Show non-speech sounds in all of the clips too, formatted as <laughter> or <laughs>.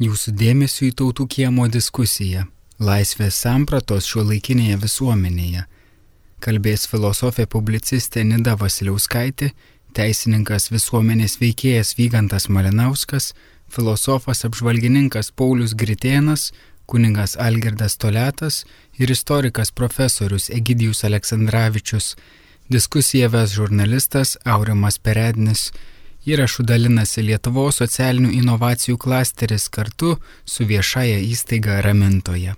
Jūsų dėmesio į tautų kiemo diskusiją - laisvės sampratos šio laikinėje visuomenėje. Kalbės filosofė publicistė Nida Vasiliauskaitė, teisininkas visuomenės veikėjas Vygantas Malinauskas, filosofas apžvalgininkas Paulius Gritėnas, kuningas Algirdas Toletas ir istorikas profesorius Egidijus Aleksandravičius. Diskusiją ves žurnalistas Aurimas Perednis. Įrašų dalinasi Lietuvos socialinių inovacijų klasteris kartu su viešaja įstaiga Ramintoje.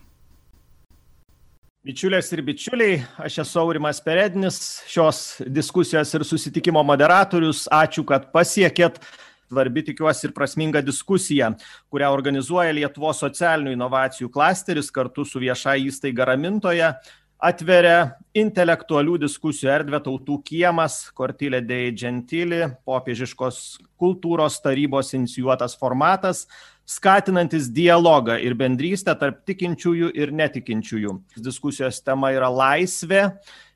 Bičiulės ir bičiuliai, aš esu Aurimas Perednis, šios diskusijos ir susitikimo moderatorius. Ačiū, kad pasiekėt svarbi tikiuosi ir prasminga diskusija kurią organizuoja lietuvos socialinių inovacijų klasteris kartu su vieša įstaiga ramintoja atveria intelektualių diskusijų erdvę tautų kiemas cortile dei gentili popiežiškos kultūros tarybos inicijuotas formatas skatinantis dialogą ir bendrystę tarp tikinčiųjų ir netikinčiųjų diskusijos tema yra laisvė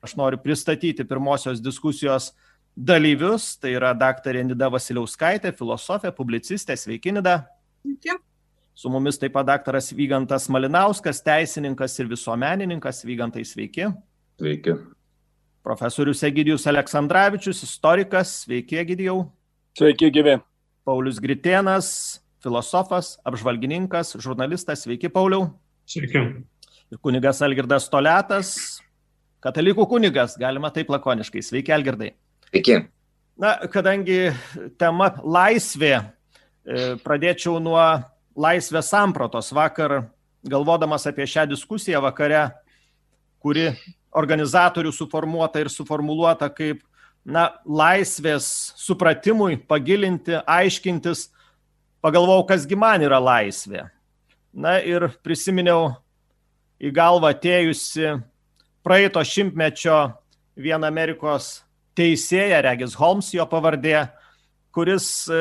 aš noriu pristatyti pirmosios diskusijos dalyvius. Tai yra daktarė Nida Vasiliauskaitė, filosofė, publicistė. Sveiki, Nida. Sveiki. Su mumis taip pat daktaras Vygantas Malinauskas, teisininkas ir visuomenininkas. Vygantai, sveiki. Sveiki. Profesorius Egidijus Aleksandravičius, istorikas. Sveiki, Egidijau. Sveiki, gyvi. Paulius Gritėnas, filosofas, apžvalgininkas, žurnalistas. Sveiki, Pauliau. Sveiki. Ir kunigas Algirdas Toletas, katalikų kunigas, galima taip lakoniškai. Sveiki, Algirdai. Sveiki. Na, kadangi tema laisvė, e, pradėčiau nuo laisvės sampratos. Vakar, galvodamas apie šią diskusiją vakare, kuri organizatorių suformuota ir suformuluota kaip na, laisvės supratimui, pagilinti, aiškintis, pagalvojau, kasgi man yra laisvė. Na ir prisiminiau į galvą atėjusi praeito šimtmečio vieną Amerikos teisėją, Regis Holmes jo pavardė, kuris e,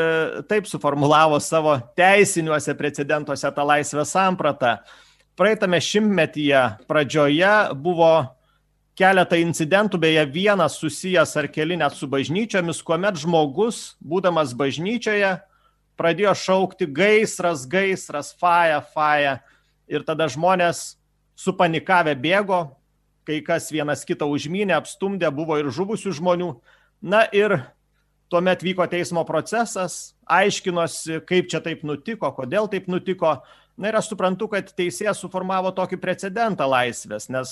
taip suformulavo savo teisiniuose precedentuose tą laisvę sampratą. Praeitame šimtmetyje pradžioje buvo keletą incidentų, beje, vienas susijęs ar keli net su bažnyčiomis, kuomet žmogus, būdamas bažnyčioje, pradėjo šaukti gaisras, gaisras, faja, faja. Ir tada žmonės supanikavę bėgo, kai kas vienas kitą užmynė, apstumdė, buvo ir žuvusių žmonių. Na ir tuomet vyko teismo procesas, aiškinosi, kaip čia taip nutiko, kodėl taip nutiko. Na ir aš suprantu, kad teisėjas suformavo tokį precedentą laisvės, nes,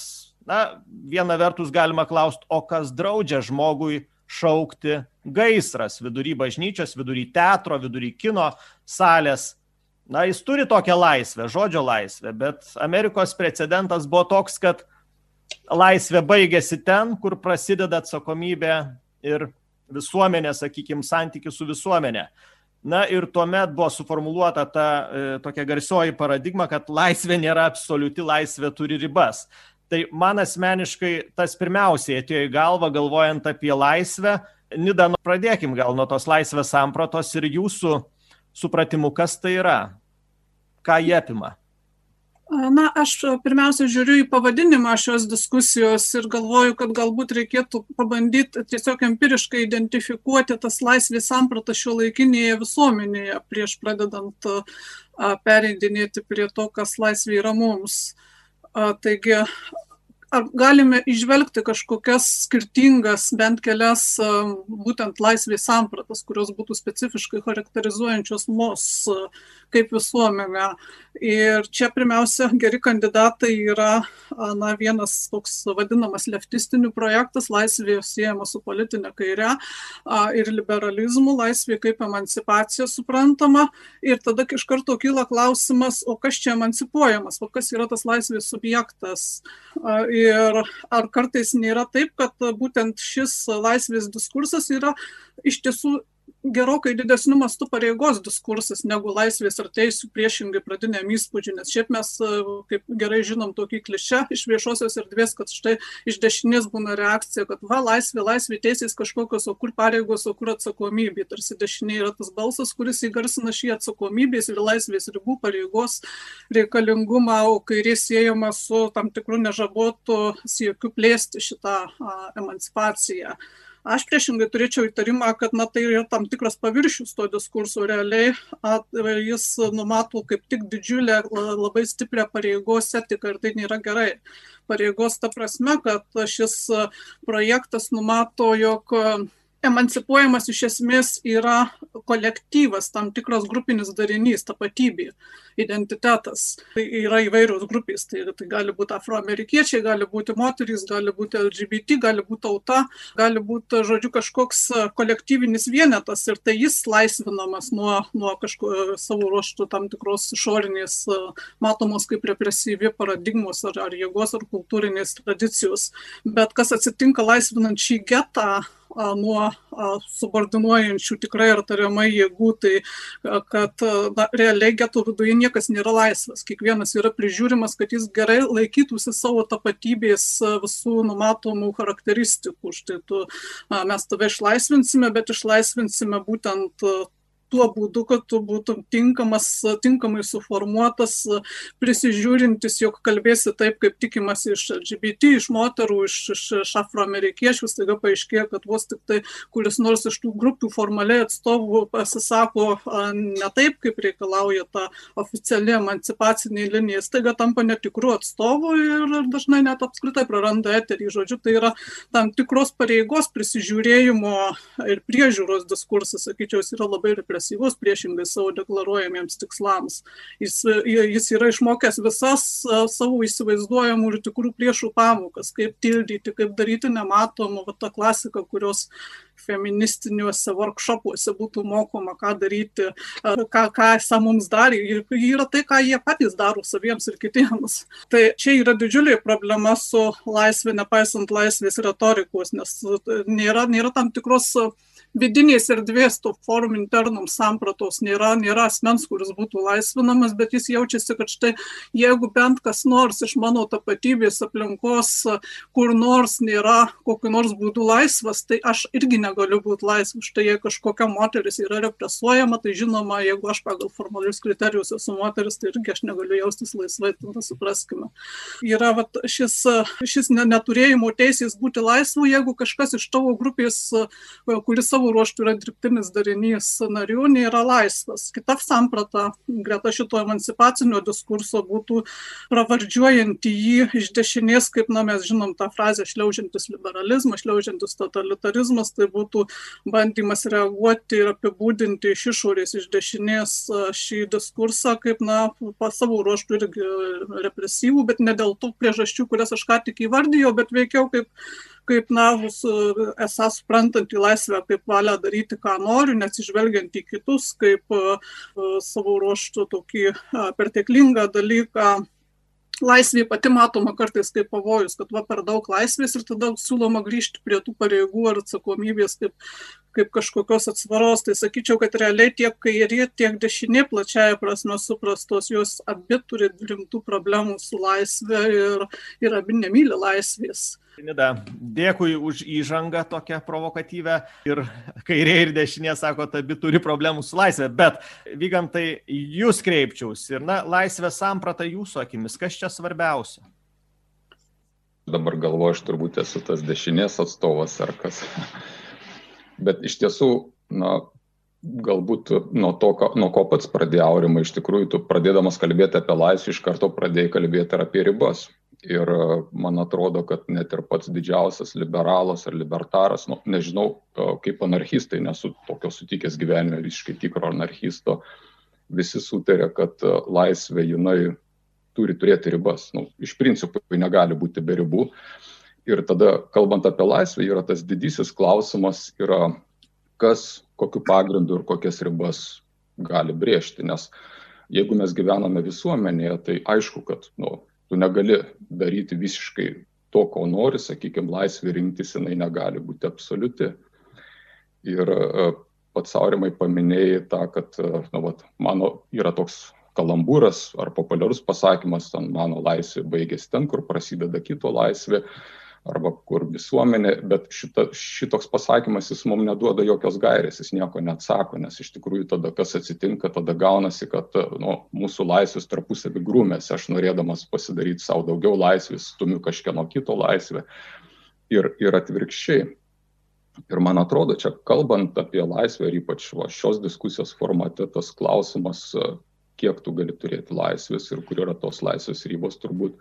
na, viena vertus galima klausti, o kas draudžia žmogui šaukti gaisras vidury bažnyčios, vidury teatro, vidury kino salės. Na, jis turi tokią laisvę, žodžio laisvę, bet Amerikos precedentas buvo toks, kad laisvė baigėsi ten, kur prasideda atsakomybė ir visuomenė, sakykime, santykių su visuomenė. Na ir tuomet buvo suformuoluota ta e, tokia garsioji paradigma, kad laisvė nėra absoliuti, laisvė turi ribas. Tai man asmeniškai tas pirmiausiai atėjo į galvą, galvojant apie laisvę. Nida, nu, pradėkim gal nuo tos laisvės sampratos ir jūsų supratimu, kas tai yra, ką jie apima. Na, aš pirmiausia žiūriu į pavadinimą šios diskusijos ir galvoju, kad galbūt reikėtų pabandyti tiesiog empiriškai identifikuoti tas laisvės sampratas šio laikinėje visuomenėje prieš pradedant pereidinėti prie to, kas laisvė yra mums. Taigi, ar galime išvelgti kažkokias skirtingas, bent kelias būtent laisvės sampratas, kurios būtų specifiškai charakterizuojančios mus kaip visuomenę. Ir čia pirmiausia, geri kandidatai yra na, vienas toks vadinamas leftistinių projektas, laisvė siejama su politinė kairė ir liberalizmu, laisvė kaip emancipacija suprantama. Ir tada iš karto kyla klausimas, o kas čia emancipuojamas, o kas yra tas laisvės subjektas. Ir ar kartais nėra taip, kad būtent šis laisvės diskursas yra iš tiesų gerokai didesniu mastu pareigos diskursas negu laisvės ir teisų priešingai pradiniam įspūdžiui, nes šiaip mes, kaip gerai žinom, tokį klišę iš viešosios erdvės, kad štai iš dešinės būna reakcija, kad va, laisvė, laisvė, teisės kažkokios, o kur pareigos, o kur atsakomybė. Tarsi dešinė yra tas balsas, kuris įgarsina šį atsakomybės ir laisvės ribų pareigos reikalingumą, o kairė siejama su tam tikru nežabotu siekiu plėsti šitą a, emancipaciją. Aš priešingai turėčiau įtarimą, kad na, tai yra tam tikras paviršius to diskurso realiai. At, jis numato kaip tik didžiulę, labai stiprią pareigos etiką ir tai nėra gerai. Pareigos ta prasme, kad šis projektas numato, jog emancipuojamas iš esmės yra kolektyvas, tam tikras grupinis darinys, tapatybė, identitetas. Tai yra įvairios grupės, tai, tai gali būti afroamerikiečiai, gali būti moterys, gali būti LGBT, gali būti tauta, gali būti, žodžiu, kažkoks kolektyvinis vienetas ir tai jis laisvinamas nuo, nuo kažko savo ruoštų tam tikros išorinės, matomos kaip represyvi paradigmos ar, ar jėgos ar kultūrinės tradicijos. Bet kas atsitinka laisvinant šį getą, nuo subordinuojančių tikrai ar tariamai jėgų, tai kad na, realiai geto viduje niekas nėra laisvas, kiekvienas yra prižiūrimas, kad jis gerai laikytųsi savo tapatybės visų numatomų charakteristikų. Štai tu, mes tave išlaisvinsime, bet išlaisvinsime būtent tuo būdu, kad tu būtum tinkamas, tinkamai suformuotas, prisižiūrintis, jog kalbėsi taip, kaip tikimasi iš LGBT, iš moterų, iš, iš, iš afroamerikiečių, staiga paaiškėjo, kad vos tik tai kuris nors iš tų grupių formaliai atstovų pasisako ne taip, kaip reikalauja ta oficiali emancipacinė linija, staiga tampa netikrų atstovų ir dažnai net apskritai praranda eterį. Žodžiu, tai yra tam tikros pareigos prisižiūrėjimo ir priežiūros diskursas, sakyčiau, yra labai represyvus agresyvus priešingai savo deklaruojamiems tikslams. Jis, jis yra išmokęs visas savo įsivaizduojamų ir tikrų priešų pamokas, kaip tildyti, kaip daryti nematomą, va, tą klasiką, kurios feministiniuose workshopuose būtų mokoma, ką daryti, ką, ką esą mums darė. Ir yra tai, ką jie patys daro saviems ir kitiems. Tai čia yra didžiulė problema su laisvė, nepaisant laisvės retorikos, nes nėra, nėra tam tikros vidinės erdvės to forum internum sampratos nėra, nėra asmens, kuris būtų laisvinamas, bet jis jaučiasi, kad štai jeigu bent kas nors iš mano tapatybės aplinkos kur nors nėra kokiu nors būdu laisvas, tai aš irgi negaliu būti laisvas. Štai jei kažkokia moteris yra represuojama, tai žinoma, jeigu aš pagal formalius kriterijus esu moteris, tai irgi aš negaliu jaustis laisvai, tada supraskime. Yra vat, šis, šis neturėjimo teisės būti laisvu, jeigu kažkas iš tavo grupės, kuris savo savo ruoštų yra dirbtinis darinys narių, nėra laisvas. Kita samprata greta šito emancipacinio diskurso būtų pravardžiuojanti jį iš dešinės, kaip na, mes žinom tą frazę šliaužiantis liberalizmas, šliaužiantis totalitarizmas, tai būtų bandymas reaguoti ir apibūdinti iš išorės, iš dešinės šį diskursą kaip, na, savo ruoštų irgi represyvų, bet ne dėl tų priežasčių, kurias aš ką tik įvardėjau, bet veikiau kaip kaip na, esą suprantant į laisvę kaip valią daryti, ką noriu, nesižvelgiant į kitus, kaip savo ruoštų tokį perteklingą dalyką. Laisvė pati matoma kartais kaip pavojus, kad va per daug laisvės ir tada siūloma grįžti prie tų pareigų ar atsakomybės kaip, kaip kažkokios atsvaros. Tai sakyčiau, kad realiai tiek kairė, tiek dešinė plačiaja prasme suprastos, jos abi turi rimtų problemų su laisvė ir, ir abi nemyli laisvės. Nida, dėkui už įžangą tokią provokatyvę. Ir kairė ir dešinė sako, abi turi problemų su laisvė. Bet, vygantai, jūs kreipčiausi. Ir, na, laisvė samprata jūsų akimis. Kas čia svarbiausia? Dabar galvoju, aš turbūt esu tas dešinės atstovas ar kas. Bet iš tiesų, na, galbūt nuo to, nuo ko pats pradėjai aurimą, iš tikrųjų, tu pradėdamas kalbėti apie laisvę, iš karto pradėjai kalbėti ir apie ribas. Ir man atrodo, kad net ir pats didžiausias liberalas ar libertaras, nu, nežinau, kaip anarchistai, nesu tokio sutikęs gyvenime visiškai tikro anarchisto, visi sutarė, kad laisvė jinai turi turėti ribas. Nu, iš principo negali būti be ribų. Ir tada, kalbant apie laisvę, yra tas didysis klausimas, yra kas, kokiu pagrindu ir kokias ribas gali brėžti. Nes jeigu mes gyvename visuomenėje, tai aišku, kad nu, tu negali daryti visiškai to, ko nori, sakykime, laisvė rinktis jinai negali būti absoliuti. Ir e, pats aurimai paminėjai tą, kad e, na, vat, mano yra toks kalambūras ar populiarus pasakymas, ten mano laisvė baigėsi ten, kur prasideda kito laisvė. Uh, arba kur visuomenė, bet šita, šitoks pasakymas jis mums neduoda jokios gairės, jis nieko neatsako, nes iš tikrųjų tada kas atsitinka, tada gaunasi, kad nu, mūsų laisvės tarpusavį grūmės, aš norėdamas pasidaryti savo daugiau laisvės, stumiu kažkieno kito laisvę ir, ir atvirkščiai. Ir man atrodo, čia kalbant apie laisvę ir ypač va, šios diskusijos formate, tas klausimas, kiek tu gali turėti laisvės ir kur yra tos laisvės ribos, turbūt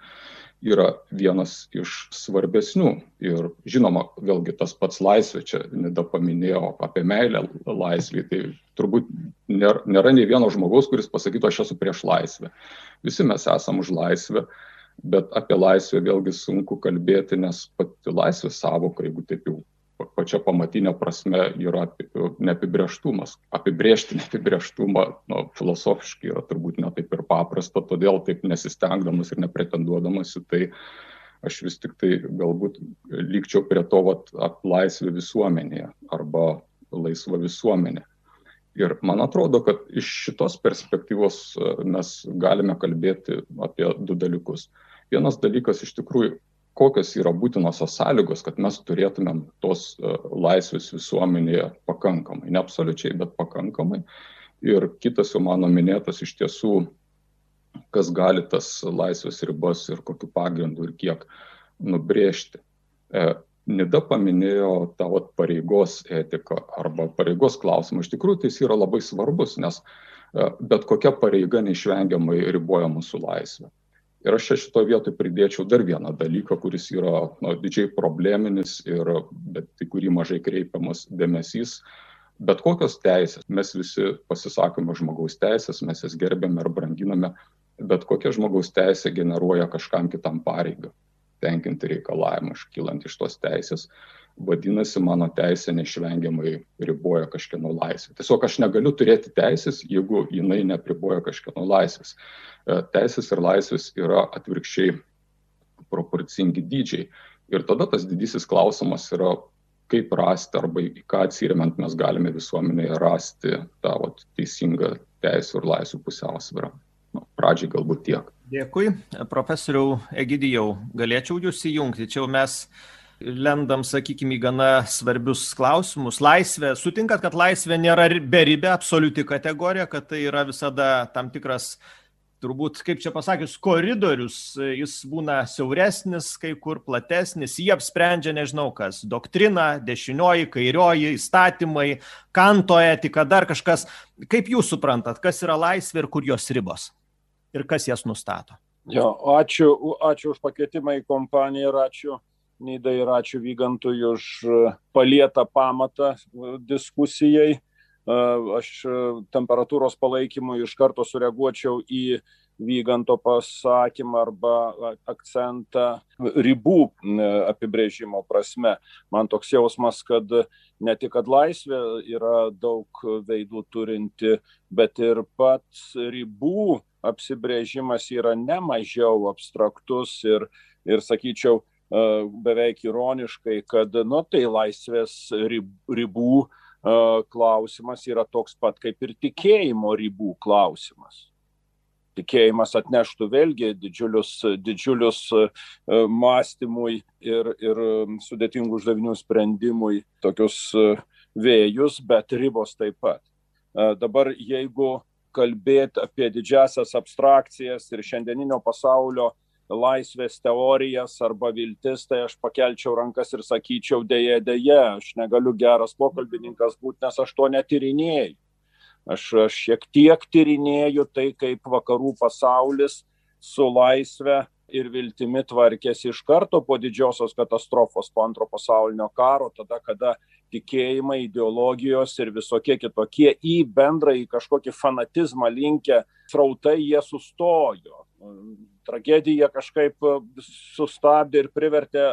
yra vienas iš svarbesnių. Ir žinoma, vėlgi tas pats laisvė, čia Nida paminėjo apie meilę laisvį, tai turbūt nėra, nėra nei vieno žmogaus, kuris pasakytų, aš esu prieš laisvę. Visi mes esame už laisvę, bet apie laisvę vėlgi sunku kalbėti, nes pati laisvės savoka, jeigu taip jau pačia pamatinė prasme yra neapibrieštumas. Apibriežti neapibrieštumą nu, filosofiškai yra turbūt netaip ir paprasta, todėl taip nesistengdamas ir nepretenduodamas į tai, aš vis tik tai galbūt lygčiau prie to vat, laisvė visuomenėje arba laisva visuomenė. Ir man atrodo, kad iš šitos perspektyvos e, mes galime kalbėti apie du dalykus. Vienas dalykas iš tikrųjų kokios yra būtinosios sąlygos, kad mes turėtumėm tos e, laisvės visuomenėje pakankamai, ne absoliučiai, bet pakankamai. Ir kitas jau mano minėtas iš tiesų, kas gali tas laisvės ribas ir kokiu pagrindu ir kiek nubrėžti. E, Nida paminėjo tą vat, pareigos etiką arba pareigos klausimą. Iš tikrųjų, tai jis yra labai svarbus, nes e, bet kokia pareiga neišvengiamai riboja mūsų laisvę. Ir aš čia šitoje vietoje pridėčiau dar vieną dalyką, kuris yra na, didžiai probleminis ir bet į kurį mažai kreipiamas dėmesys. Bet kokios teisės, mes visi pasisakome žmogaus teisės, mes jas gerbėme ir branginame, bet kokia žmogaus teisė generuoja kažkam kitam pareigą tenkinti reikalavimą iškylant iš tos teisės vadinasi mano teisė neišvengiamai riboja kažkieno laisvę. Tiesiog aš negaliu turėti teisės, jeigu jinai nepriboja kažkieno laisvės. E, teisės ir laisvės yra atvirkščiai proporcingi dydžiai. Ir tada tas didysis klausimas yra, kaip rasti arba į ką atsiriamant mes galime visuomenėje rasti tą vat, teisingą teisų ir laisvų pusiausvyrą. Nu, pradžiai galbūt tiek. Dėkui. Profesoriau Egidijau, galėčiau jūs įjungti. Čia jau mes lendam, sakykime, į gana svarbius klausimus. Laisvė, sutinkat, kad laisvė nėra beribė, absoliuti kategorija, kad tai yra visada tam tikras, turbūt, kaip čia pasakius, koridorius, jis būna siauresnis, kai kur platesnis, jį apsprendžia nežinau kas - doktrina, dešinioji, kairioji, įstatymai, kanto etika, dar kažkas. Kaip jūs suprantat, kas yra laisvė ir kur jos ribos? Ir kas jas nustato? Jo, ačiū, ačiū už pakvietimą į kompaniją ir ačiū Nidai ir ačiū Vygantui už e, palietą pamatą e, diskusijai. E, aš temperatūros palaikymui iš karto sureaguočiau į Vyganto pasakymą arba akcentą ribų apibrėžimo prasme. Man toks jausmas, kad ne tik, kad laisvė yra daug veidų turinti, bet ir pats ribų apsibrėžimas yra ne mažiau abstraktus ir, ir sakyčiau, beveik ironiškai, kad, nu, tai laisvės ribų klausimas yra toks pat kaip ir tikėjimo ribų klausimas. Tikėjimas atneštų vėlgi didžiulius, didžiulius mąstymui ir, ir sudėtingų uždavinių sprendimui tokius vėjus, bet ribos taip pat. Dabar jeigu kalbėti apie didžiasias abstrakcijas ir šiandieninio pasaulio laisvės teorijas arba viltis, tai aš pakelčiau rankas ir sakyčiau, dėje, dėje, aš negaliu geras pokalbininkas būti, nes aš to netyrinėjau. Aš, aš šiek tiek tyrinėju tai, kaip vakarų pasaulis su laisvė ir viltimi tvarkėsi iš karto po didžiosios katastrofos, po antro pasaulinio karo, tada, kada tikėjimai, ideologijos ir visokie kitokie į bendrąjį kažkokį fanatizmą linkę srautai jie sustojo tragedija kažkaip sustabdė ir privertė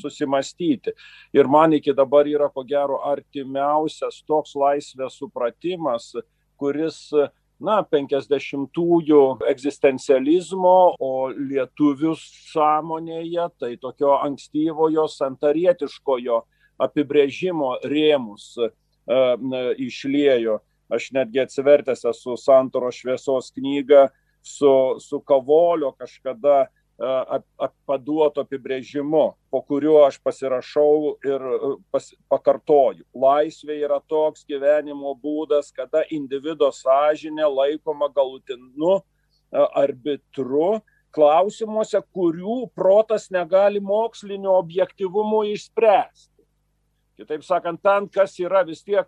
susimastyti. Ir man iki dabar yra ko gero artimiausias toks laisvės supratimas, kuris na, 50-ųjų egzistencializmo, o lietuvių sąmonėje tai tokio ankstyvojo santarietiškojo apibrėžimo rėmus e, išliejo. Aš netgi atsivertęs esu Santoro šviesos knygą su, su Kavolio kažkada paduoto apibrėžimu, po kuriuo aš pasirašau ir pas, pakartoju. Laisvė yra toks gyvenimo būdas, kada individo sąžinė laikoma galutinu arbitru klausimuose, kurių protas negali mokslinio objektivumo išspręsti. Kitaip sakant, ten, kas yra vis tiek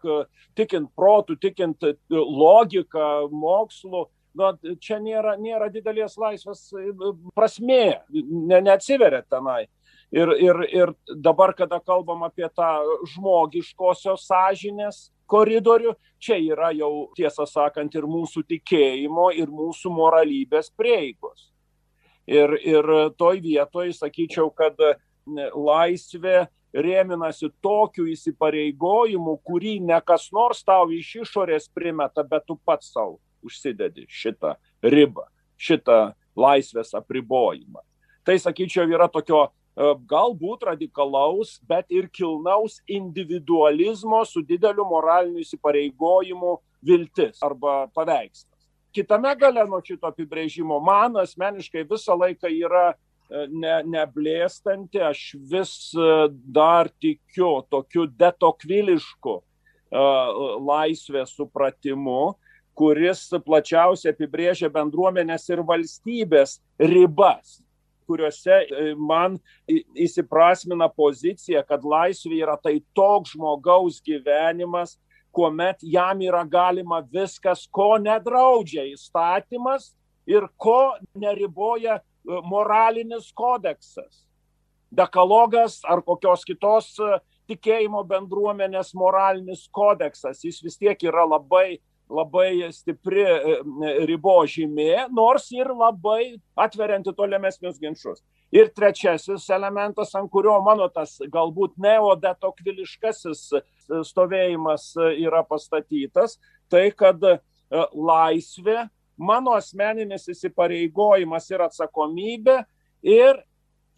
tikint protų, tikint logiką, mokslu, nu, čia nėra, nėra didelės laisvės prasmė, ne, neatsiveria tenai. Ir, ir, ir dabar, kada kalbam apie tą žmogiškosios sąžinės koridorių, čia yra jau, tiesą sakant, ir mūsų tikėjimo, ir mūsų moralybės prieigos. Ir, ir toj vietoj sakyčiau, kad laisvė rėminasi tokiu įsipareigojimu, kurį ne kas nors tau iš išorės primeta, bet tu pats savo užsidedi šitą ribą, šitą laisvės apribojimą. Tai, sakyčiau, yra tokio e, galbūt radikalaus, bet ir kilnaus individualizmo su dideliu moraliniu įsipareigojimu viltis arba paveikslas. Kitame gale nuo šito apibrėžimo man asmeniškai visą laiką yra e, ne, neblėstanti, aš vis e, dar tikiu tokiu detokvilišku laisvės supratimu, kuris plačiausiai apibrėžia bendruomenės ir valstybės ribas kuriuose e, man įsiprasmina pozicija, kad laisvė yra tai toks žmogaus gyvenimas, kuomet jam yra galima viskas, ko nedraudžia įstatymas ir ko neriboja e, moralinis kodeksas. Dekalogas ar kokios kitos e, tikėjimo bendruomenės moralinis kodeksas, jis vis tiek yra labai labai stipri e, ribožymė, nors ir labai atverianti tolimesnius ginčius. Ir trečiasis elementas, ant kurio mano tas galbūt neodetokviliškasis e, stovėjimas e, yra pastatytas, tai kad laisvė, mano asmeninis įsipareigojimas ir atsakomybė ir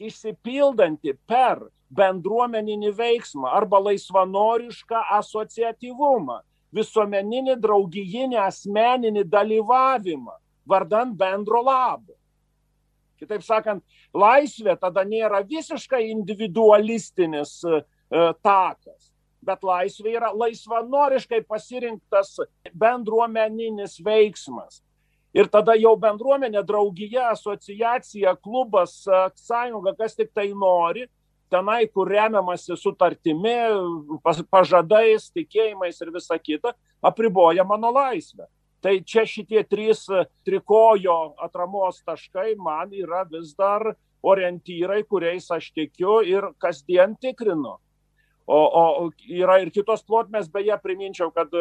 išsipildanti per bendruomeninį veiksmą arba laisvanorišką asociatyvumą visuomeninį, draugijinį, asmeninį dalyvavimą vardant bendro labo. Kitaip sakant, laisvė tada nėra visiškai individualistinis e, takas, bet laisvė yra laisvanoriškai pasirinktas bendruomeninis veiksmas. Ir tada jau bendruomenė, draugija, asociacija, klubas, sąjunga, kas tik tai nori, tenai, kur remiamasi sutartimi, pažadais, tikėjimais ir visa kita, apriboja mano laisvę. Tai čia šitie trys trikojo atramos taškai man yra vis dar orientyrai, kuriais aš tikiu ir kasdien tikrinu. O, o yra ir kitos plotmės, beje, priminčiau, kad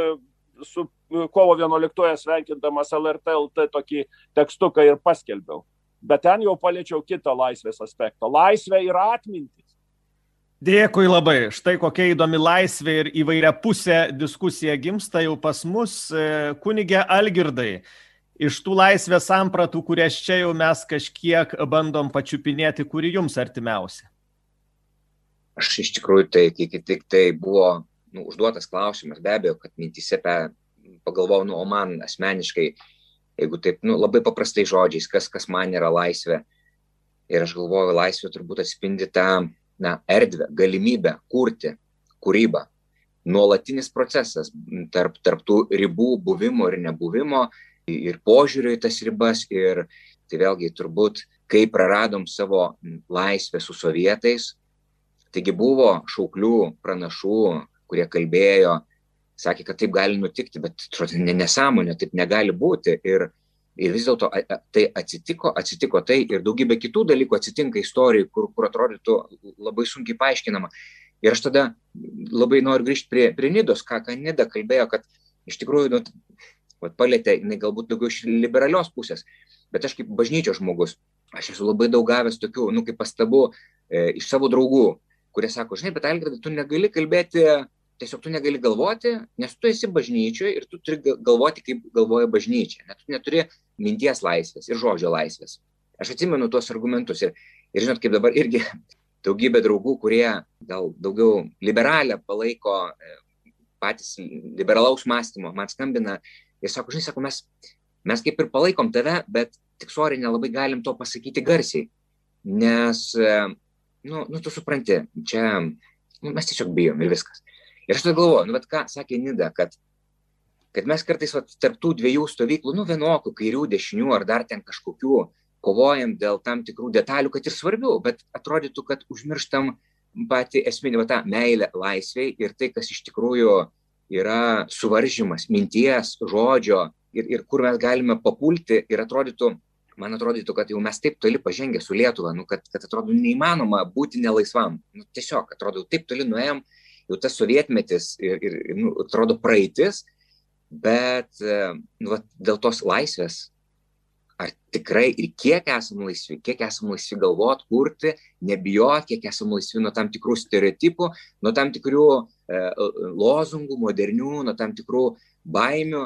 su kovo 11-oje sveikindamas LRT LT tokį tekstuką ir paskelbiau. Bet ten jau paliečiau kitą laisvės aspektą. Laisvė yra atmintis. Dėkui labai. Štai kokia įdomi laisvė ir įvairia pusė diskusija gimsta jau pas mus. E, kunigė Algirdai, iš tų laisvės sampratų, kurias čia jau mes kažkiek bandom pačiupinėti, kuri jums artimiausia? Aš iš tikrųjų tai, kai tik tai buvo nu, užduotas klausimas, be abejo, kad mintise pagalvojau, nu, o man asmeniškai, jeigu taip, nu, labai paprastai žodžiais, kas, kas man yra laisvė. Ir aš galvoju, laisvė turbūt atspindi tą na, erdvę, galimybę kurti kūrybą. Nuolatinis procesas tarp, tarp tų ribų buvimo ir nebuvimo ir požiūrio į tas ribas ir tai vėlgi turbūt, kai praradom savo laisvę su sovietais, taigi buvo šauklių pranašų, kurie kalbėjo, sakė, kad taip gali nutikti, bet nesąmonė, taip negali būti. Ir Ir vis dėlto tai atsitiko, atsitiko tai ir daugybė kitų dalykų atsitinka istorijai, kur, kur atrodytų labai sunkiai paaiškinama. Ir aš tada labai noriu grįžti prie, prie Nidos, ką, ką Nida kalbėjo, kad iš tikrųjų, nu, vat, palėtė, jinai galbūt daugiau iš liberalios pusės, bet aš kaip bažnyčios žmogus, aš esu labai daug gavęs tokių, nu, kaip pastabu e, iš savo draugų, kurie sako, žinai, bet Algirdai, tu negali kalbėti tiesiog tu negali galvoti, nes tu esi bažnyčioje ir tu turi galvoti, kaip galvoja bažnyčia. Net tu neturi minties laisvės ir žodžio laisvės. Aš atsimenu tuos argumentus ir, ir žinot, kaip dabar irgi <laughs> daugybė draugų, kurie gal daugiau liberalę palaiko e, patys liberalaus mąstymo, man skambina ir sako, žinai, sako, mes, mes kaip ir palaikom tave, bet tik soriai nelabai galim to pasakyti garsiai, nes, e, nu, nu tu supranti, čia nu, mes tiesiog bijom ir viskas. Ir aš tada galvoju, nu, bet ką sakė Nida, kad, kad mes kartais vat, tarp tų dviejų stovyklų, nu, vienokių, kairių, dešinių ar dar ten kažkokių, kovojam dėl tam tikrų detalių, kad ir svarbių, bet atrodytų, kad užmirštam pati esminė, va, ta meilė laisviai ir tai, kas iš tikrųjų yra suvaržymas minties, žodžio ir, ir kur mes galime papulti ir atrodytų, man atrodytų, kad jau mes taip toli pažengę su Lietuva, nu, kad, kad atrodo neįmanoma būti nelaisvam. Nu, tiesiog atrodo, taip toli nuėjom, jau tas sovietmetis ir, ir nu, atrodo praeitis, bet nu, va, dėl tos laisvės, ar tikrai ir kiek esame laisvi, kiek esame laisvi galvoti, kurti, nebijoti, kiek esame laisvi nuo tam tikrų stereotipų, nuo tam tikrų e, lozungų, modernių, nuo tam tikrų baimių.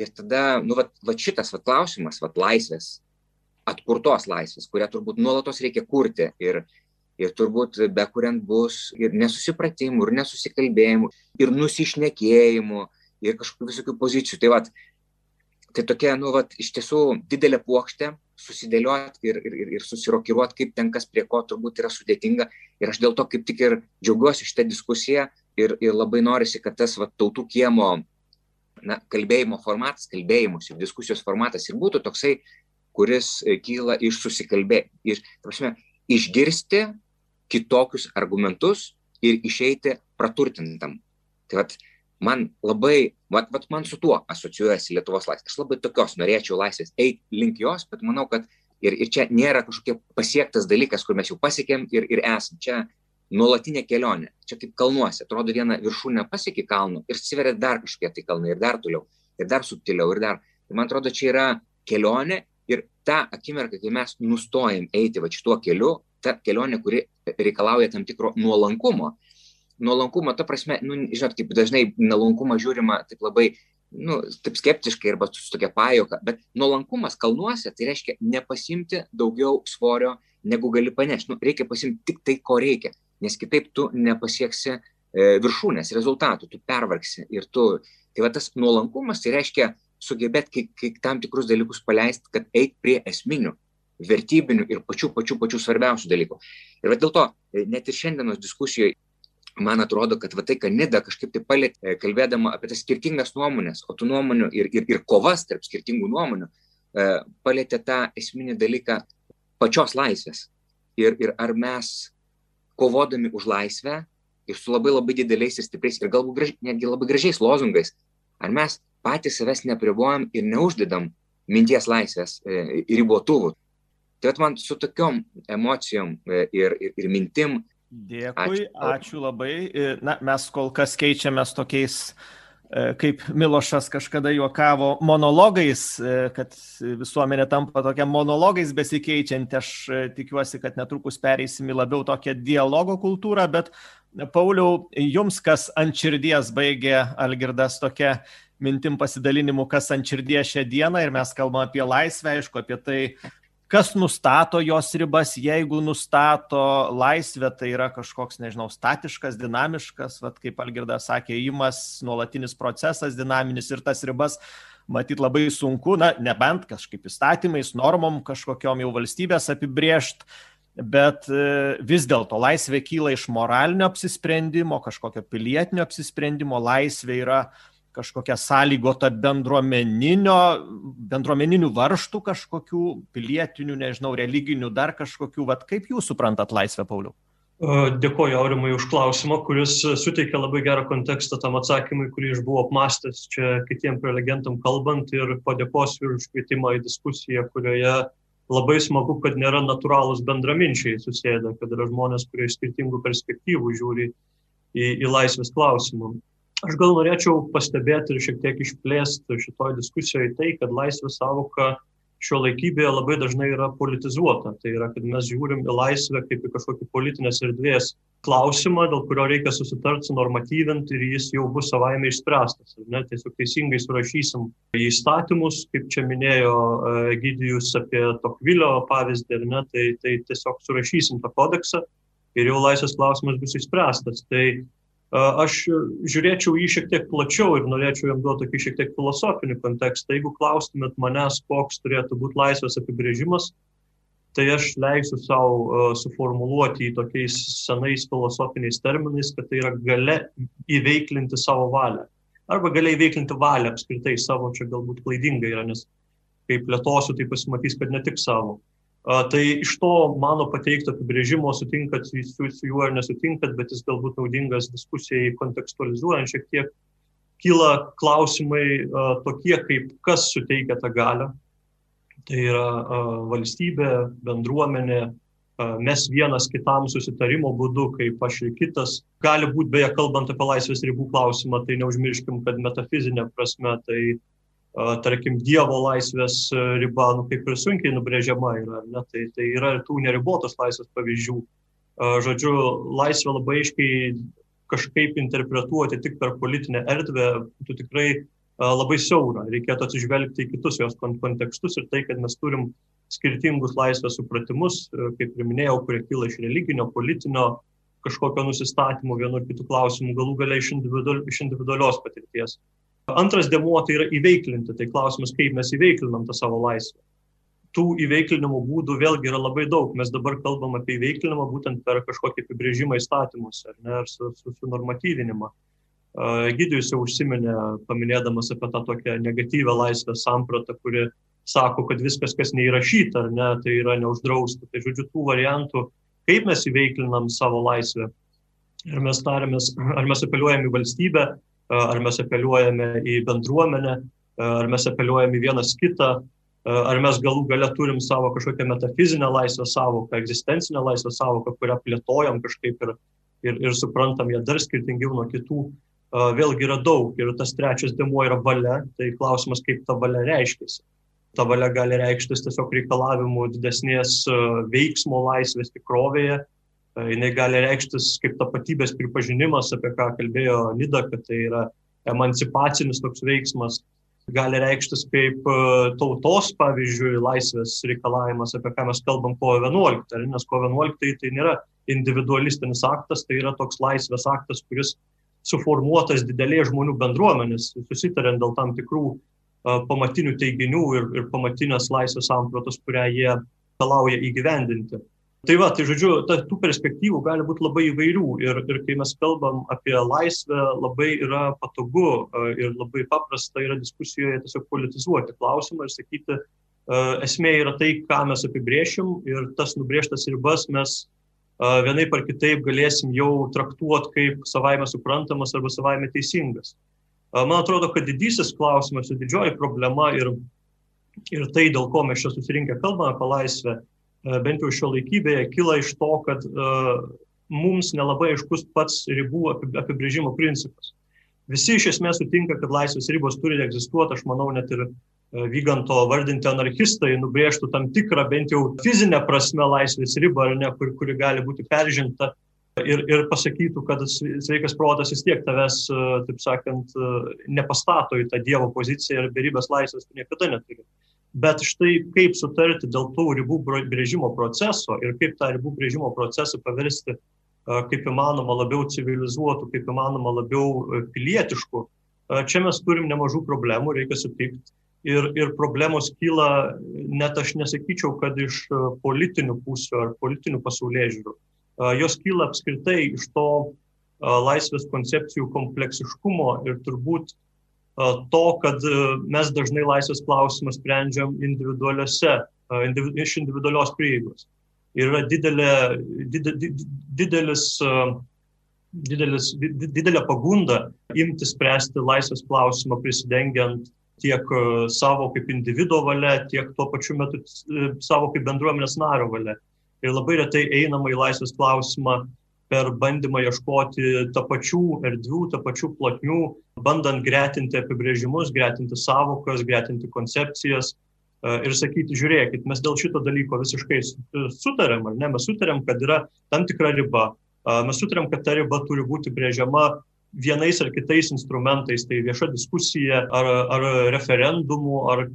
Ir tada, nu, va, va šitas va, klausimas, va, laisvės, atkurtos laisvės, kurią turbūt nuolatos reikia kurti. Ir, ir turbūt be kuriant bus ir nesusipratimų, ir nesusikalbėjimų, ir nusišnekėjimų, ir kažkokių visokių pozicijų. Tai, vat, tai tokia, nu, vat, iš tiesų didelė plokštė, susidėlioti ir, ir, ir, ir susirokiruoti, kaip ten kas prie ko turbūt yra sudėtinga. Ir aš dėl to kaip tik ir džiaugiuosi šitą diskusiją ir, ir labai norisi, kad tas vat, tautų kiemo na, kalbėjimo formatas, kalbėjimus ir diskusijos formatas ir būtų toksai, kuris e, kyla iš susikalbėjimo. Ir, prasme, išgirsti kitokius argumentus ir išeiti praturtintam. Tai vat, man labai, vat, vat man su tuo asocijuojasi Lietuvos laisvė. Aš labai tokios norėčiau laisvės eiti link jos, bet manau, kad ir, ir čia nėra kažkokia pasiektas dalykas, kur mes jau pasiekėm ir, ir esam. Čia nuolatinė kelionė. Čia kaip kalnuose. Atrodo, vieną viršūnę pasiekė kalnų ir atsiveria dar kažkokie tai kalnai ir dar toliau, ir dar subtiliau, ir dar. Ir man atrodo, čia yra kelionė ir tą akimirką, kai mes nustojam eiti va šituo keliu, ta kelionė, kuri reikalauja tam tikro nuolankumo. Nuolankumo, ta prasme, nu, žinot, kaip dažnai nuolankumą žiūrima taip labai, nu, taip skeptiškai arba su tokia pajoka, bet nuolankumas kalnuose tai reiškia nepasimti daugiau svorio, negu gali panešti. Nu, reikia pasimti tik tai, ko reikia, nes kitaip tu nepasieksi e, viršūnės rezultatų, tu pervargsi ir tu. Tai va tas nuolankumas tai reiškia sugebėt kai, kai tam tikrus dalykus paleisti, kad eit prie esminių, vertybinių ir pačių pačių pačių svarbiausių dalykų. Ir dėl to e, net ir šiandienos diskusijoje man atrodo, kad va tai, ką Nida kažkaip tai palėtė, e, kalbėdama apie tas skirtingas nuomonės, o tų nuomonių ir, ir, ir kovas tarp skirtingų nuomonių, e, palėtė tą esminį dalyką pačios laisvės. Ir, ir ar mes kovodami už laisvę ir su labai labai dideliais ir stipriais ir galbūt graž, netgi labai gražiais lozungais, ar mes patys savęs nepribojam ir neuždedam minties laisvės e, ribotuvų. Tai man su tokiom emocijom e, ir, ir, ir mintim. Dėkui, ačiū. ačiū labai. E, na, mes kol kas keičiamės tokiais, kaip Milošas kažkada juokavo, monologais, kad visuomenė tampa tokia monologais besikeičianti. Aš tikiuosi, kad netrukus pereisim į labiau tokią dialogo kultūrą, bet Pauliau, jums kas ant širdies baigė Algirdas tokia mintim pasidalinimu, kas ant širdies šią dieną ir mes kalbame apie laisvę, aišku, apie tai, kas nustato jos ribas, jeigu nustato laisvę, tai yra kažkoks, nežinau, statiškas, dinamiškas, vat, kaip Algirdas sakė, įimas, nuolatinis procesas, dinaminis ir tas ribas matyt labai sunku, na, nebent kažkaip įstatymais, normom kažkokiom jau valstybės apibriešt, bet e, vis dėlto laisvė kyla iš moralinio apsisprendimo, kažkokio pilietinio apsisprendimo, laisvė yra kažkokia sąlygota bendruomeninio, bendruomeninių varštų kažkokių, pilietinių, nežinau, religinių, dar kažkokių. Vat kaip jūs suprantat laisvę, Pauliau? Dėkoju Aurimui už klausimą, kuris suteikia labai gerą kontekstą tam atsakymui, kurį aš buvau apmastęs čia kitiem prelegentam kalbant ir padėkosiu už kvietimą į diskusiją, kurioje labai smagu, kad nėra natūralūs bendraminčiai susėdę, kad yra žmonės, kurie iš skirtingų perspektyvų žiūri į, į laisvės klausimą. Aš gal norėčiau pastebėti ir šiek tiek išplėsti šitoje diskusijoje tai, kad laisvės savoka šio laikybėje labai dažnai yra politizuota. Tai yra, kad mes žiūrim į laisvę kaip į kažkokį politinės erdvės klausimą, dėl kurio reikia susitarti, normatyvinti ir jis jau bus savaime išspręstas. Ne? Tiesiog teisingai surašysim į įstatymus, kaip čia minėjo e, Egidijus apie Tokvilio pavyzdį, ne? tai, tai tiesiog surašysim tą kodeksą ir jau laisvės klausimas bus išspręstas. Tai Aš žiūrėčiau jį šiek tiek plačiau ir norėčiau jam duoti tokį šiek tiek filosofinį kontekstą. Jeigu klaustumėt manęs, koks turėtų būti laisvės apibrėžimas, tai aš leisiu savo suformuluoti į tokiais senais filosofiniais terminais, kad tai yra gale įveiklinti savo valią. Arba galiai įveiklinti valią apskritai savo, čia galbūt klaidinga yra, nes kaip plėtosiu, tai pasimatys, kad ne tik savo. Tai iš to mano pateikto apibrėžimo sutinkat su, su juo ar nesutinkat, bet jis galbūt naudingas diskusijai kontekstualizuojant šiek tiek. Kyla klausimai tokie, kaip kas suteikia tą galę. Tai yra valstybė, bendruomenė, mes vienas kitam susitarimo būdu, kaip aš ir kitas. Gali būti, beje, kalbant apie laisvės ribų klausimą, tai neužmirškim, kad metafizinė prasme tai tarkim, Dievo laisvės riba, nu, kaip ir sunkiai nubrėžiama yra, ne, tai, tai yra tų neribotos laisvės pavyzdžių. Žodžiu, laisvę labai aiškiai kažkaip interpretuoti tik per politinę erdvę, tu tikrai labai siaura. Reikėtų atsižvelgti į kitus jos kontekstus ir tai, kad mes turim skirtingus laisvės supratimus, kaip ir minėjau, kurie kyla iš religinio, politinio, kažkokio nusistatymo vienu ar kitu klausimu, galų galia iš, individual, iš individualios patirties. Antras dėmuo tai yra įveiklinti. Tai klausimas, kaip mes įveiklinam tą savo laisvę. Tų įveiklinimo būdų vėlgi yra labai daug. Mes dabar kalbam apie įveiklinimą būtent per kažkokį apibrėžimą įstatymus ar, ne, ar su, su, su normatyvinimą. Gydijus jau užsiminė, paminėdamas apie tą tokią negatyvę laisvės sampratą, kuri sako, kad viskas, kas neįrašyta, ar ne, tai yra neuždrausta. Tai žodžiu, tų variantų, kaip mes įveiklinam savo laisvę. Ar mes tarėmės, ar mes apeliuojam į valstybę, ar mes apeliuojame į bendruomenę, ar mes apeliuojame į vienas kitą, ar mes galų gale turim savo kažkokią metafizinę laisvę savoką, egzistencinę laisvę savoką, kurią plėtojam kažkaip ir, ir, ir suprantam ją dar skirtingiau nuo kitų. Vėlgi yra daug ir tas trečias dėmuo yra valia, tai klausimas, kaip ta valia reiškiasi. Ta valia gali reikštis tiesiog reikalavimu didesnės veiksmo laisvės tikrovėje, jinai gali reikštis kaip tapatybės pripažinimas, apie ką kalbėjo Nida, kad tai yra emancipacinis toks veiksmas, gali reikštis kaip tautos, pavyzdžiui, laisvės reikalavimas, apie ką mes kalbam kovo 11, nes kovo 11 tai nėra individualistinis aktas, tai yra toks laisvės aktas, kuris suformuotas didelės žmonių bendruomenės, susitariant dėl tam tikrų pamatinių teiginių ir, ir pamatinės laisvės sampratos, kurią jie talauja įgyvendinti. Tai va, tai žodžiu, ta, tų perspektyvų gali būti labai įvairių ir, ir kai mes kalbam apie laisvę, labai yra patogu ir labai paprasta yra diskusijoje tiesiog politizuoti klausimą ir sakyti, esmė yra tai, ką mes apibriešim ir tas nubrėžtas ribas mes vienai par kitaip galėsim jau traktuoti kaip savaime suprantamas arba savaime teisingas. Man atrodo, kad didysis klausimas ir didžioji problema ir, ir tai, dėl ko mes čia susirinkę kalbame apie laisvę, bent jau šio laikybėje, kyla iš to, kad uh, mums nelabai aiškus pats ribų apibrėžimo principas. Visi iš esmės sutinka, kad laisvės ribos turi egzistuoti, aš manau, net ir uh, Vyganto vardinti anarchistai nubrėžtų tam tikrą bent jau fizinę prasme laisvės ribą, ne, kur, kuri gali būti peržengta ir, ir pasakytų, kad sveikas protas vis tiek tavęs, taip sakant, nepastato į tą Dievo poziciją ir beribės laisvės tu niekada neturi. Bet štai kaip sutarti dėl tų ribų brėžimo proceso ir kaip tą ribų brėžimo procesą paversti kaip įmanoma labiau civilizuotų, kaip įmanoma labiau pilietiškų, čia mes turim nemažų problemų, reikia sutikti. Ir, ir problemos kyla, net aš nesakyčiau, kad iš politinių pusių ar politinių pasaulyje žiūrių. Jos kyla apskritai iš to laisvės koncepcijų kompleksiškumo ir turbūt to, kad e, mes dažnai laisvės klausimą sprendžiam individualiuose, individu, iš individualios prieigos. Ir yra didelė, didelis, didelis, didelis, didelė pagunda imti spręsti laisvės klausimą prisidengiant tiek e, savo kaip individuo valia, tiek tuo pačiu metu e, savo kaip bendruomenės nario valia. Ir labai retai einama į laisvės klausimą per bandymą ieškoti tapačių erdvių, tapačių plotmių, bandant gretinti apibrėžimus, gretinti savokas, gretinti koncepcijas e, ir sakyti, žiūrėkit, mes dėl šito dalyko visiškai sutarėm, ar ne, mes sutarėm, kad yra tam tikra riba, e, mes sutarėm, kad ta riba turi būti brėžiama vienais ar kitais instrumentais, tai vieša diskusija, ar, ar referendumu, ar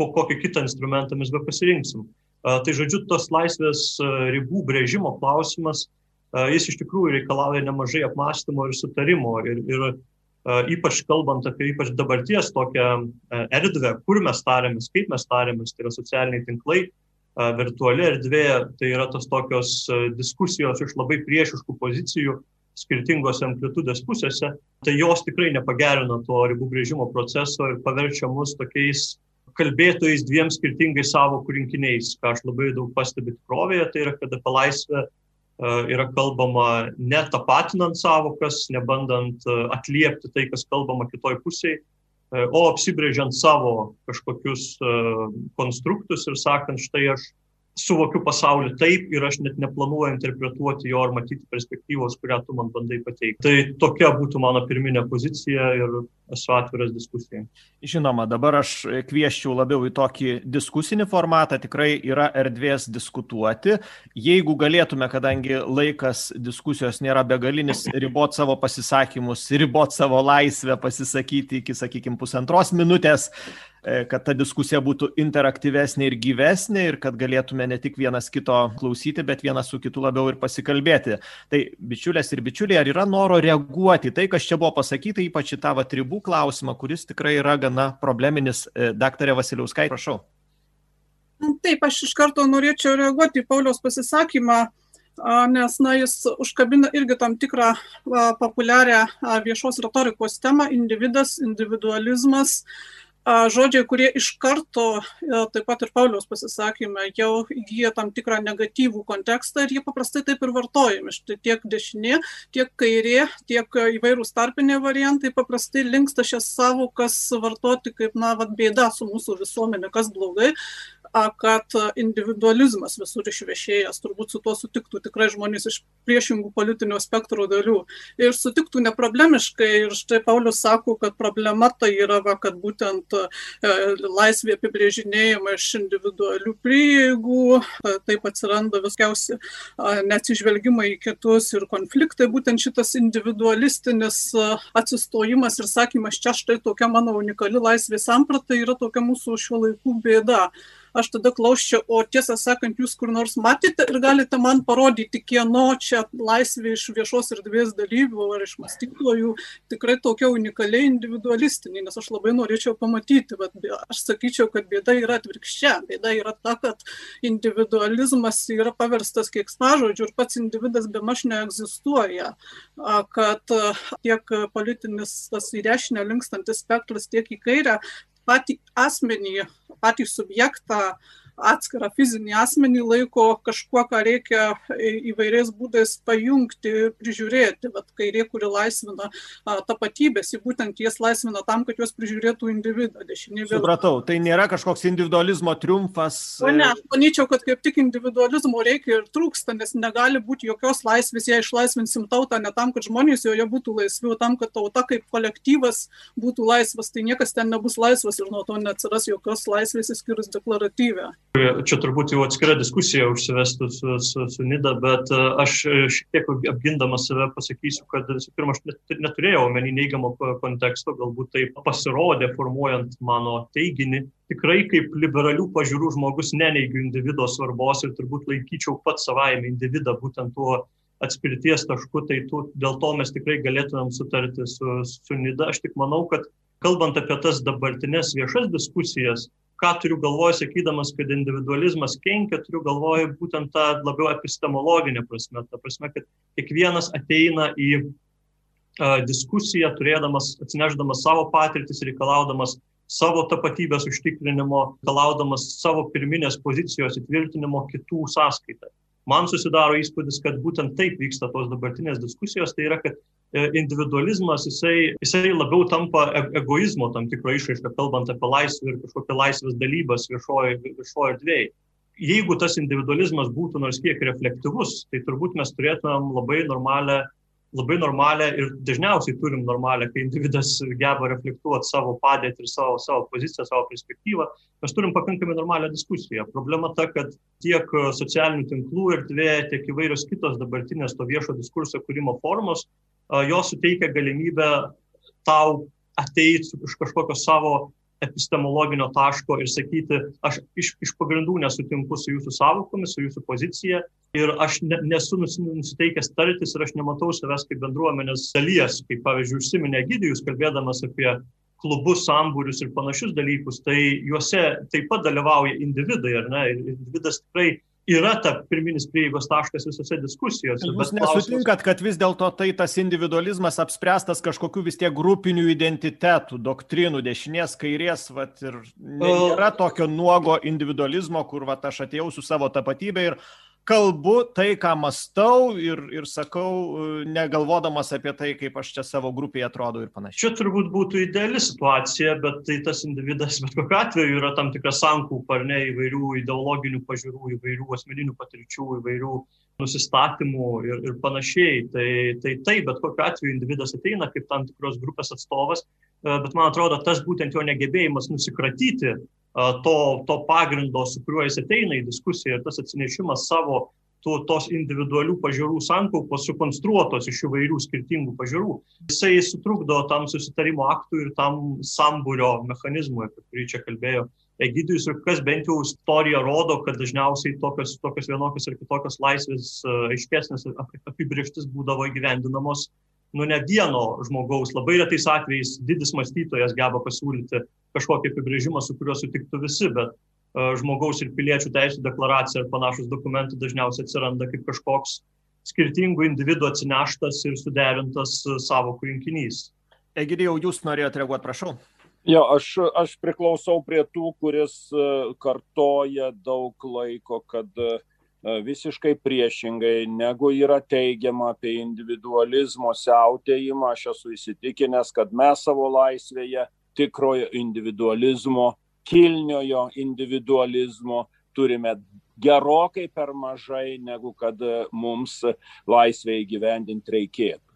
kokį kitą instrumentą mes be pasirinksim. E, tai žodžiu, tos laisvės ribų brėžimo klausimas jis iš tikrųjų reikalauja nemažai apmąstymo ir sutarimo. Ir, ir ypač kalbant apie ypač dabarties tokią erdvę, kur mes tarėmės, kaip mes tarėmės, tai yra socialiniai tinklai, virtuali erdvė, tai yra tos tokios diskusijos iš labai priešiškų pozicijų skirtingose amplitudės pusėse, tai jos tikrai nepagerina to ribų brėžimo proceso ir paverčia mus tokiais kalbėtojais dviem skirtingais savokų rinkiniais, ką aš labai daug pastebiu tikrovėje, tai yra, kad apie laisvę yra kalbama netapatinant savokas, nebandant atliepti tai, kas kalbama kitoj pusėje, o apsibrėžiant savo kažkokius konstruktus ir sakant, štai aš suvokiu pasaulį taip ir aš net neplanuoju interpretuoti jo ar matyti perspektyvos, kurią tu man bandai pateikti. Tai tokia būtų mano pirminė pozicija ir esu atviras diskusijai. Žinoma, dabar aš kvieščiau labiau į tokį diskusinį formatą, tikrai yra erdvės diskutuoti. Jeigu galėtume, kadangi laikas diskusijos nėra begalinis, ribot savo pasisakymus, ribot savo laisvę pasisakyti iki, sakykime, pusantros minutės, kad ta diskusija būtų interaktyvesnė ir gyvesnė ir kad galėtume ne tik vienas kito klausyti, bet vienas su kitu labiau ir pasikalbėti. Tai bičiulės ir bičiuliai, ar yra noro reaguoti tai, kas čia buvo pasakyta, ypač į tą tribų klausimą, kuris tikrai yra gana probleminis. E, daktarė Vasiliauskai, prašau. Taip, aš iš karto norėčiau reaguoti į Pauliaus pasisakymą nes na, jis užkabina irgi tam tikrą populiarią viešos retorikos temą - individas, individualizmas, žodžiai, kurie iš karto, e, taip pat ir Pauliaus pasisakymė, jau įgyja tam tikrą negatyvų kontekstą ir jie paprastai taip ir vartojami. Štai tiek dešinė, tiek kairė, tiek įvairūs tarpiniai variantai paprastai linksta šias savokas vartoti kaip, na, vad bėda su mūsų visuomenė, kas blogai kad individualizmas visur išvešėjęs, turbūt su tuo sutiktų tikrai žmonės iš priešingų politinio spektro dalių. Ir sutiktų neproblemiškai. Ir štai Paulius sako, kad problema tai yra, va, kad būtent e, laisvė apibrėžinėjama iš individualių prieigų, taip atsiranda viskiausi neatsižvelgimai į kitus ir konfliktai. Būtent šitas individualistinis atsistojimas ir sakymas, čia štai tokia mano unikali laisvės samprata yra tokia mūsų šiuo laiku bėda aš tada klausčiau, o tiesą sakant, jūs kur nors matėte ir galite man parodyti, kieno čia laisvė iš viešos erdvės dalyvių ar iš mąstyklojų tikrai tokia unikaliai individualistinė, nes aš labai norėčiau pamatyti, bet aš sakyčiau, kad bėda yra atvirkščia. Bėda yra ta, kad individualizmas yra paverstas keiksmažodžiu ir pats individas be maž neegzistuoja, kad tiek politinis tas į dešinę linkstantis spektras, tiek į kairę patį asmenį, patį subjektą atskirą fizinį asmenį laiko kažkuo, ką reikia įvairiais būdais pajungti, prižiūrėti. Bet kairė, kuri laisvina tapatybės, ji būtent jas laisvina tam, kad juos prižiūrėtų individą. Dešinė vėl. Supratau, tai nėra kažkoks individualizmo triumfas. O ne, aš manyčiau, kad kaip tik individualizmo reikia ir trūksta, nes negali būti jokios laisvės, jei išlaisvinsim tautą ne tam, kad žmonės joje būtų laisvi, o tam, kad tauta kaip kolektyvas būtų laisvas, tai niekas ten nebus laisvas ir nuo to neatsiras jokios laisvės įskyrus deklaratyvę. Čia turbūt jau atskira diskusija užsivestų su, su, su Nida, bet e, aš šiek tiek apgindamas save pasakysiu, kad visų pirma, aš net, neturėjau omeny neigiamo konteksto, galbūt tai pasirodė formuojant mano teiginį. Tikrai kaip liberalių pažiūrų žmogus neneigiu individuo svarbos ir turbūt laikyčiau pats savaime individą būtent tuo atspirties tašku, tai tu, dėl to mes tikrai galėtumėm sutarti su, su Nida. Aš tik manau, kad kalbant apie tas dabartinės viešas diskusijas, ką turiu galvoje, sakydamas, kad individualizmas kenkia, turiu galvoje būtent tą labiau epistemologinę prasme. Ta prasme, kad kiekvienas ateina į uh, diskusiją, turėdamas, atsineždamas savo patirtis, reikalaudamas savo tapatybės užtikrinimo, reikalaudamas savo pirminės pozicijos įtvirtinimo kitų sąskaitą. Man susidaro įspūdis, kad būtent taip vyksta tos dabartinės diskusijos, tai yra, kad E, individualizmas, jisai, jisai labiau tampa e, egoizmo tam tikro išraišką, kalbant apie laisvę ir kažkokią laisvės dalybas viešoje viešoje erdvėje. Jeigu tas individualizmas būtų nors kiek reflektyvus, tai turbūt mes turėtumėm labai normalią, labai normalią ir dažniausiai turim normalią, kai individas geba reflektuoti savo padėtį ir savo, savo poziciją, savo perspektyvą, mes turim pakankamai normalią diskusiją. Problema ta, kad tiek socialinių tinklų erdvė, tiek įvairios kitos dabartinės to viešo diskurso kūrimo formos jos suteikia galimybę tau ateiti iš kažkokio savo epistemologinio taško ir sakyti, aš iš, iš pagrindų nesutinku su jūsų savokomis, su jūsų pozicija ir aš ne, nesu nusiteikęs tartis ir aš nematau savęs kaip bendruomenės dalies, kaip pavyzdžiui užsiminė Gidijus, kalbėdamas apie klubus, sambūrius ir panašius dalykus, tai juose taip pat dalyvauja individai, ar ne? Ir individas tikrai yra ta pirminis prieigos taškas visose diskusijose. Jūs nesutinkat, kad vis dėlto tai tas individualizmas apspręstas kažkokiu vis tiek grupinių identitetų, doktrinų, dešinės, kairės, vat, ir nėra tokio nuogo individualizmo, kur vat, aš atėjau su savo tapatybė ir kalbu tai, ką mastau ir, ir sakau, e, negalvodamas apie tai, kaip aš čia savo grupėje atrodau ir panašiai. Čia turbūt būtų ideali situacija, bet tai tas individas bet kokiu atveju yra tam tikra sankaupa, ar ne, įvairių ideologinių pažiūrų, įvairių asmeninių patirčių, įvairių nusistatymų ir, ir panašiai. Tai, tai taip, bet kokiu atveju individas ateina kaip tam tikros grupės atstovas, e, bet man atrodo, tas būtent jo negebėjimas nusikratyti to, to pagrindo, su kuriuo jis ateina į diskusiją ir tas atsinešimas savo to, tos individualių pažiūrų sankaupos sukonstruotos iš įvairių skirtingų pažiūrų, jisai sutrukdo tam susitarimo aktui ir tam sambūrio mechanizmui, apie kurį čia kalbėjo Egidijus ir kas bent jau istorija rodo, kad dažniausiai tokios, tokios vienokios ir kitokios laisvės aiškesnės apibrieštis būdavo įgyvendinamos nu ne vieno žmogaus, labai retais atvejais didis mąstytojas geba pasiūlyti kažkokį apibrėžimą, su kuriuo sutiktų visi, bet uh, žmogaus ir piliečių teisų deklaracija ir panašus dokumentai dažniausiai atsiranda kaip kažkoks skirtingų individų atsineštas ir suderintas uh, savokų rinkinys. Egidijau, jūs norėjote reaguoti, prašau. Jo, aš, aš priklausau prie tų, kuris uh, kartoja daug laiko, kad visiškai priešingai negu yra teigiama apie individualizmo siautėjimą. Aš esu įsitikinęs, kad mes savo laisvėje tikrojo individualizmo, kilniojo individualizmo turime gerokai per mažai, negu kad mums laisvę įgyvendinti reikėtų.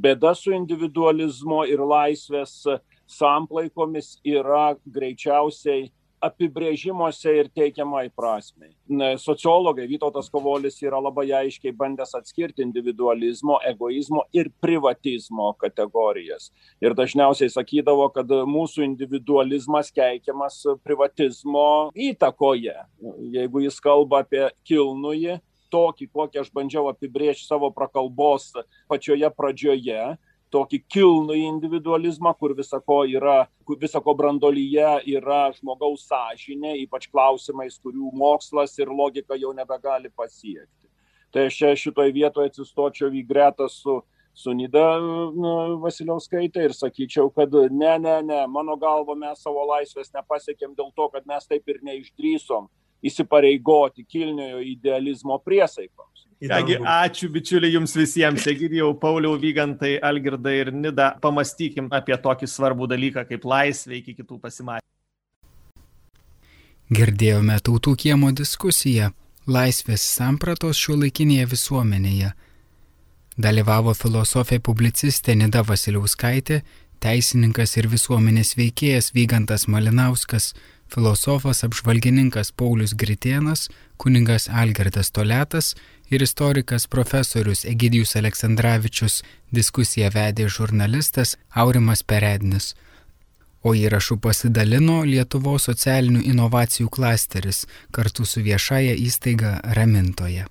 Bėda su individualizmo ir laisvės samplaikomis yra greičiausiai apibrėžimuose ir teikiamai prasmei. Sociologai Vytautas Kovolis yra labai aiškiai bandęs atskirti individualizmo, egoizmo ir privatizmo kategorijas. Ir dažniausiai sakydavo, kad mūsų individualizmas keikiamas privatizmo įtakoje. Jeigu jis kalba apie kilnųjį, tokį, kokį aš bandžiau apibrėžti savo prakalbos pačioje pradžioje, tokį kilnų individualizmą, kur visako yra, visako brandolyje yra žmogaus sąžinė, ypač klausimais, kurių mokslas ir logika jau nebegali pasiekti. Tai aš šitoje vietoje atsistočiau į gretą su, su Nida nu, Vasiliauskaitė ir sakyčiau, kad ne, ne, ne, mano galva mes savo laisvės nepasiekėm dėl to, kad mes taip ir neišdrysom įsipareigoti kilniojo idealizmo priesaikoms. Kągi, ačiū bičiuliai jums visiems, Egidijau, Pauliau, Vygantai, Algirdai ir Nida, pamastykim apie tokį svarbų dalyką kaip laisvė iki kitų pasimatymų. Girdėjome tautų kiemo diskusiją Laisvės sampratos šio laikinėje visuomenėje. Dalyvavo filosofė publicistė Nida Vasiliauskaitė, teisininkas ir visuomenės veikėjas Vygantas Malinauskas, filosofas apžvalgininkas Paulius Gritėnas, kuningas Algertas Toletas ir istorikas profesorius Egidijus Aleksandраvičius diskusiją vedė žurnalistas Aurimas Perednis. O įrašų pasidalino Lietuvos socialinių inovacijų klasteris kartu su viešaja įstaiga Ramintoje.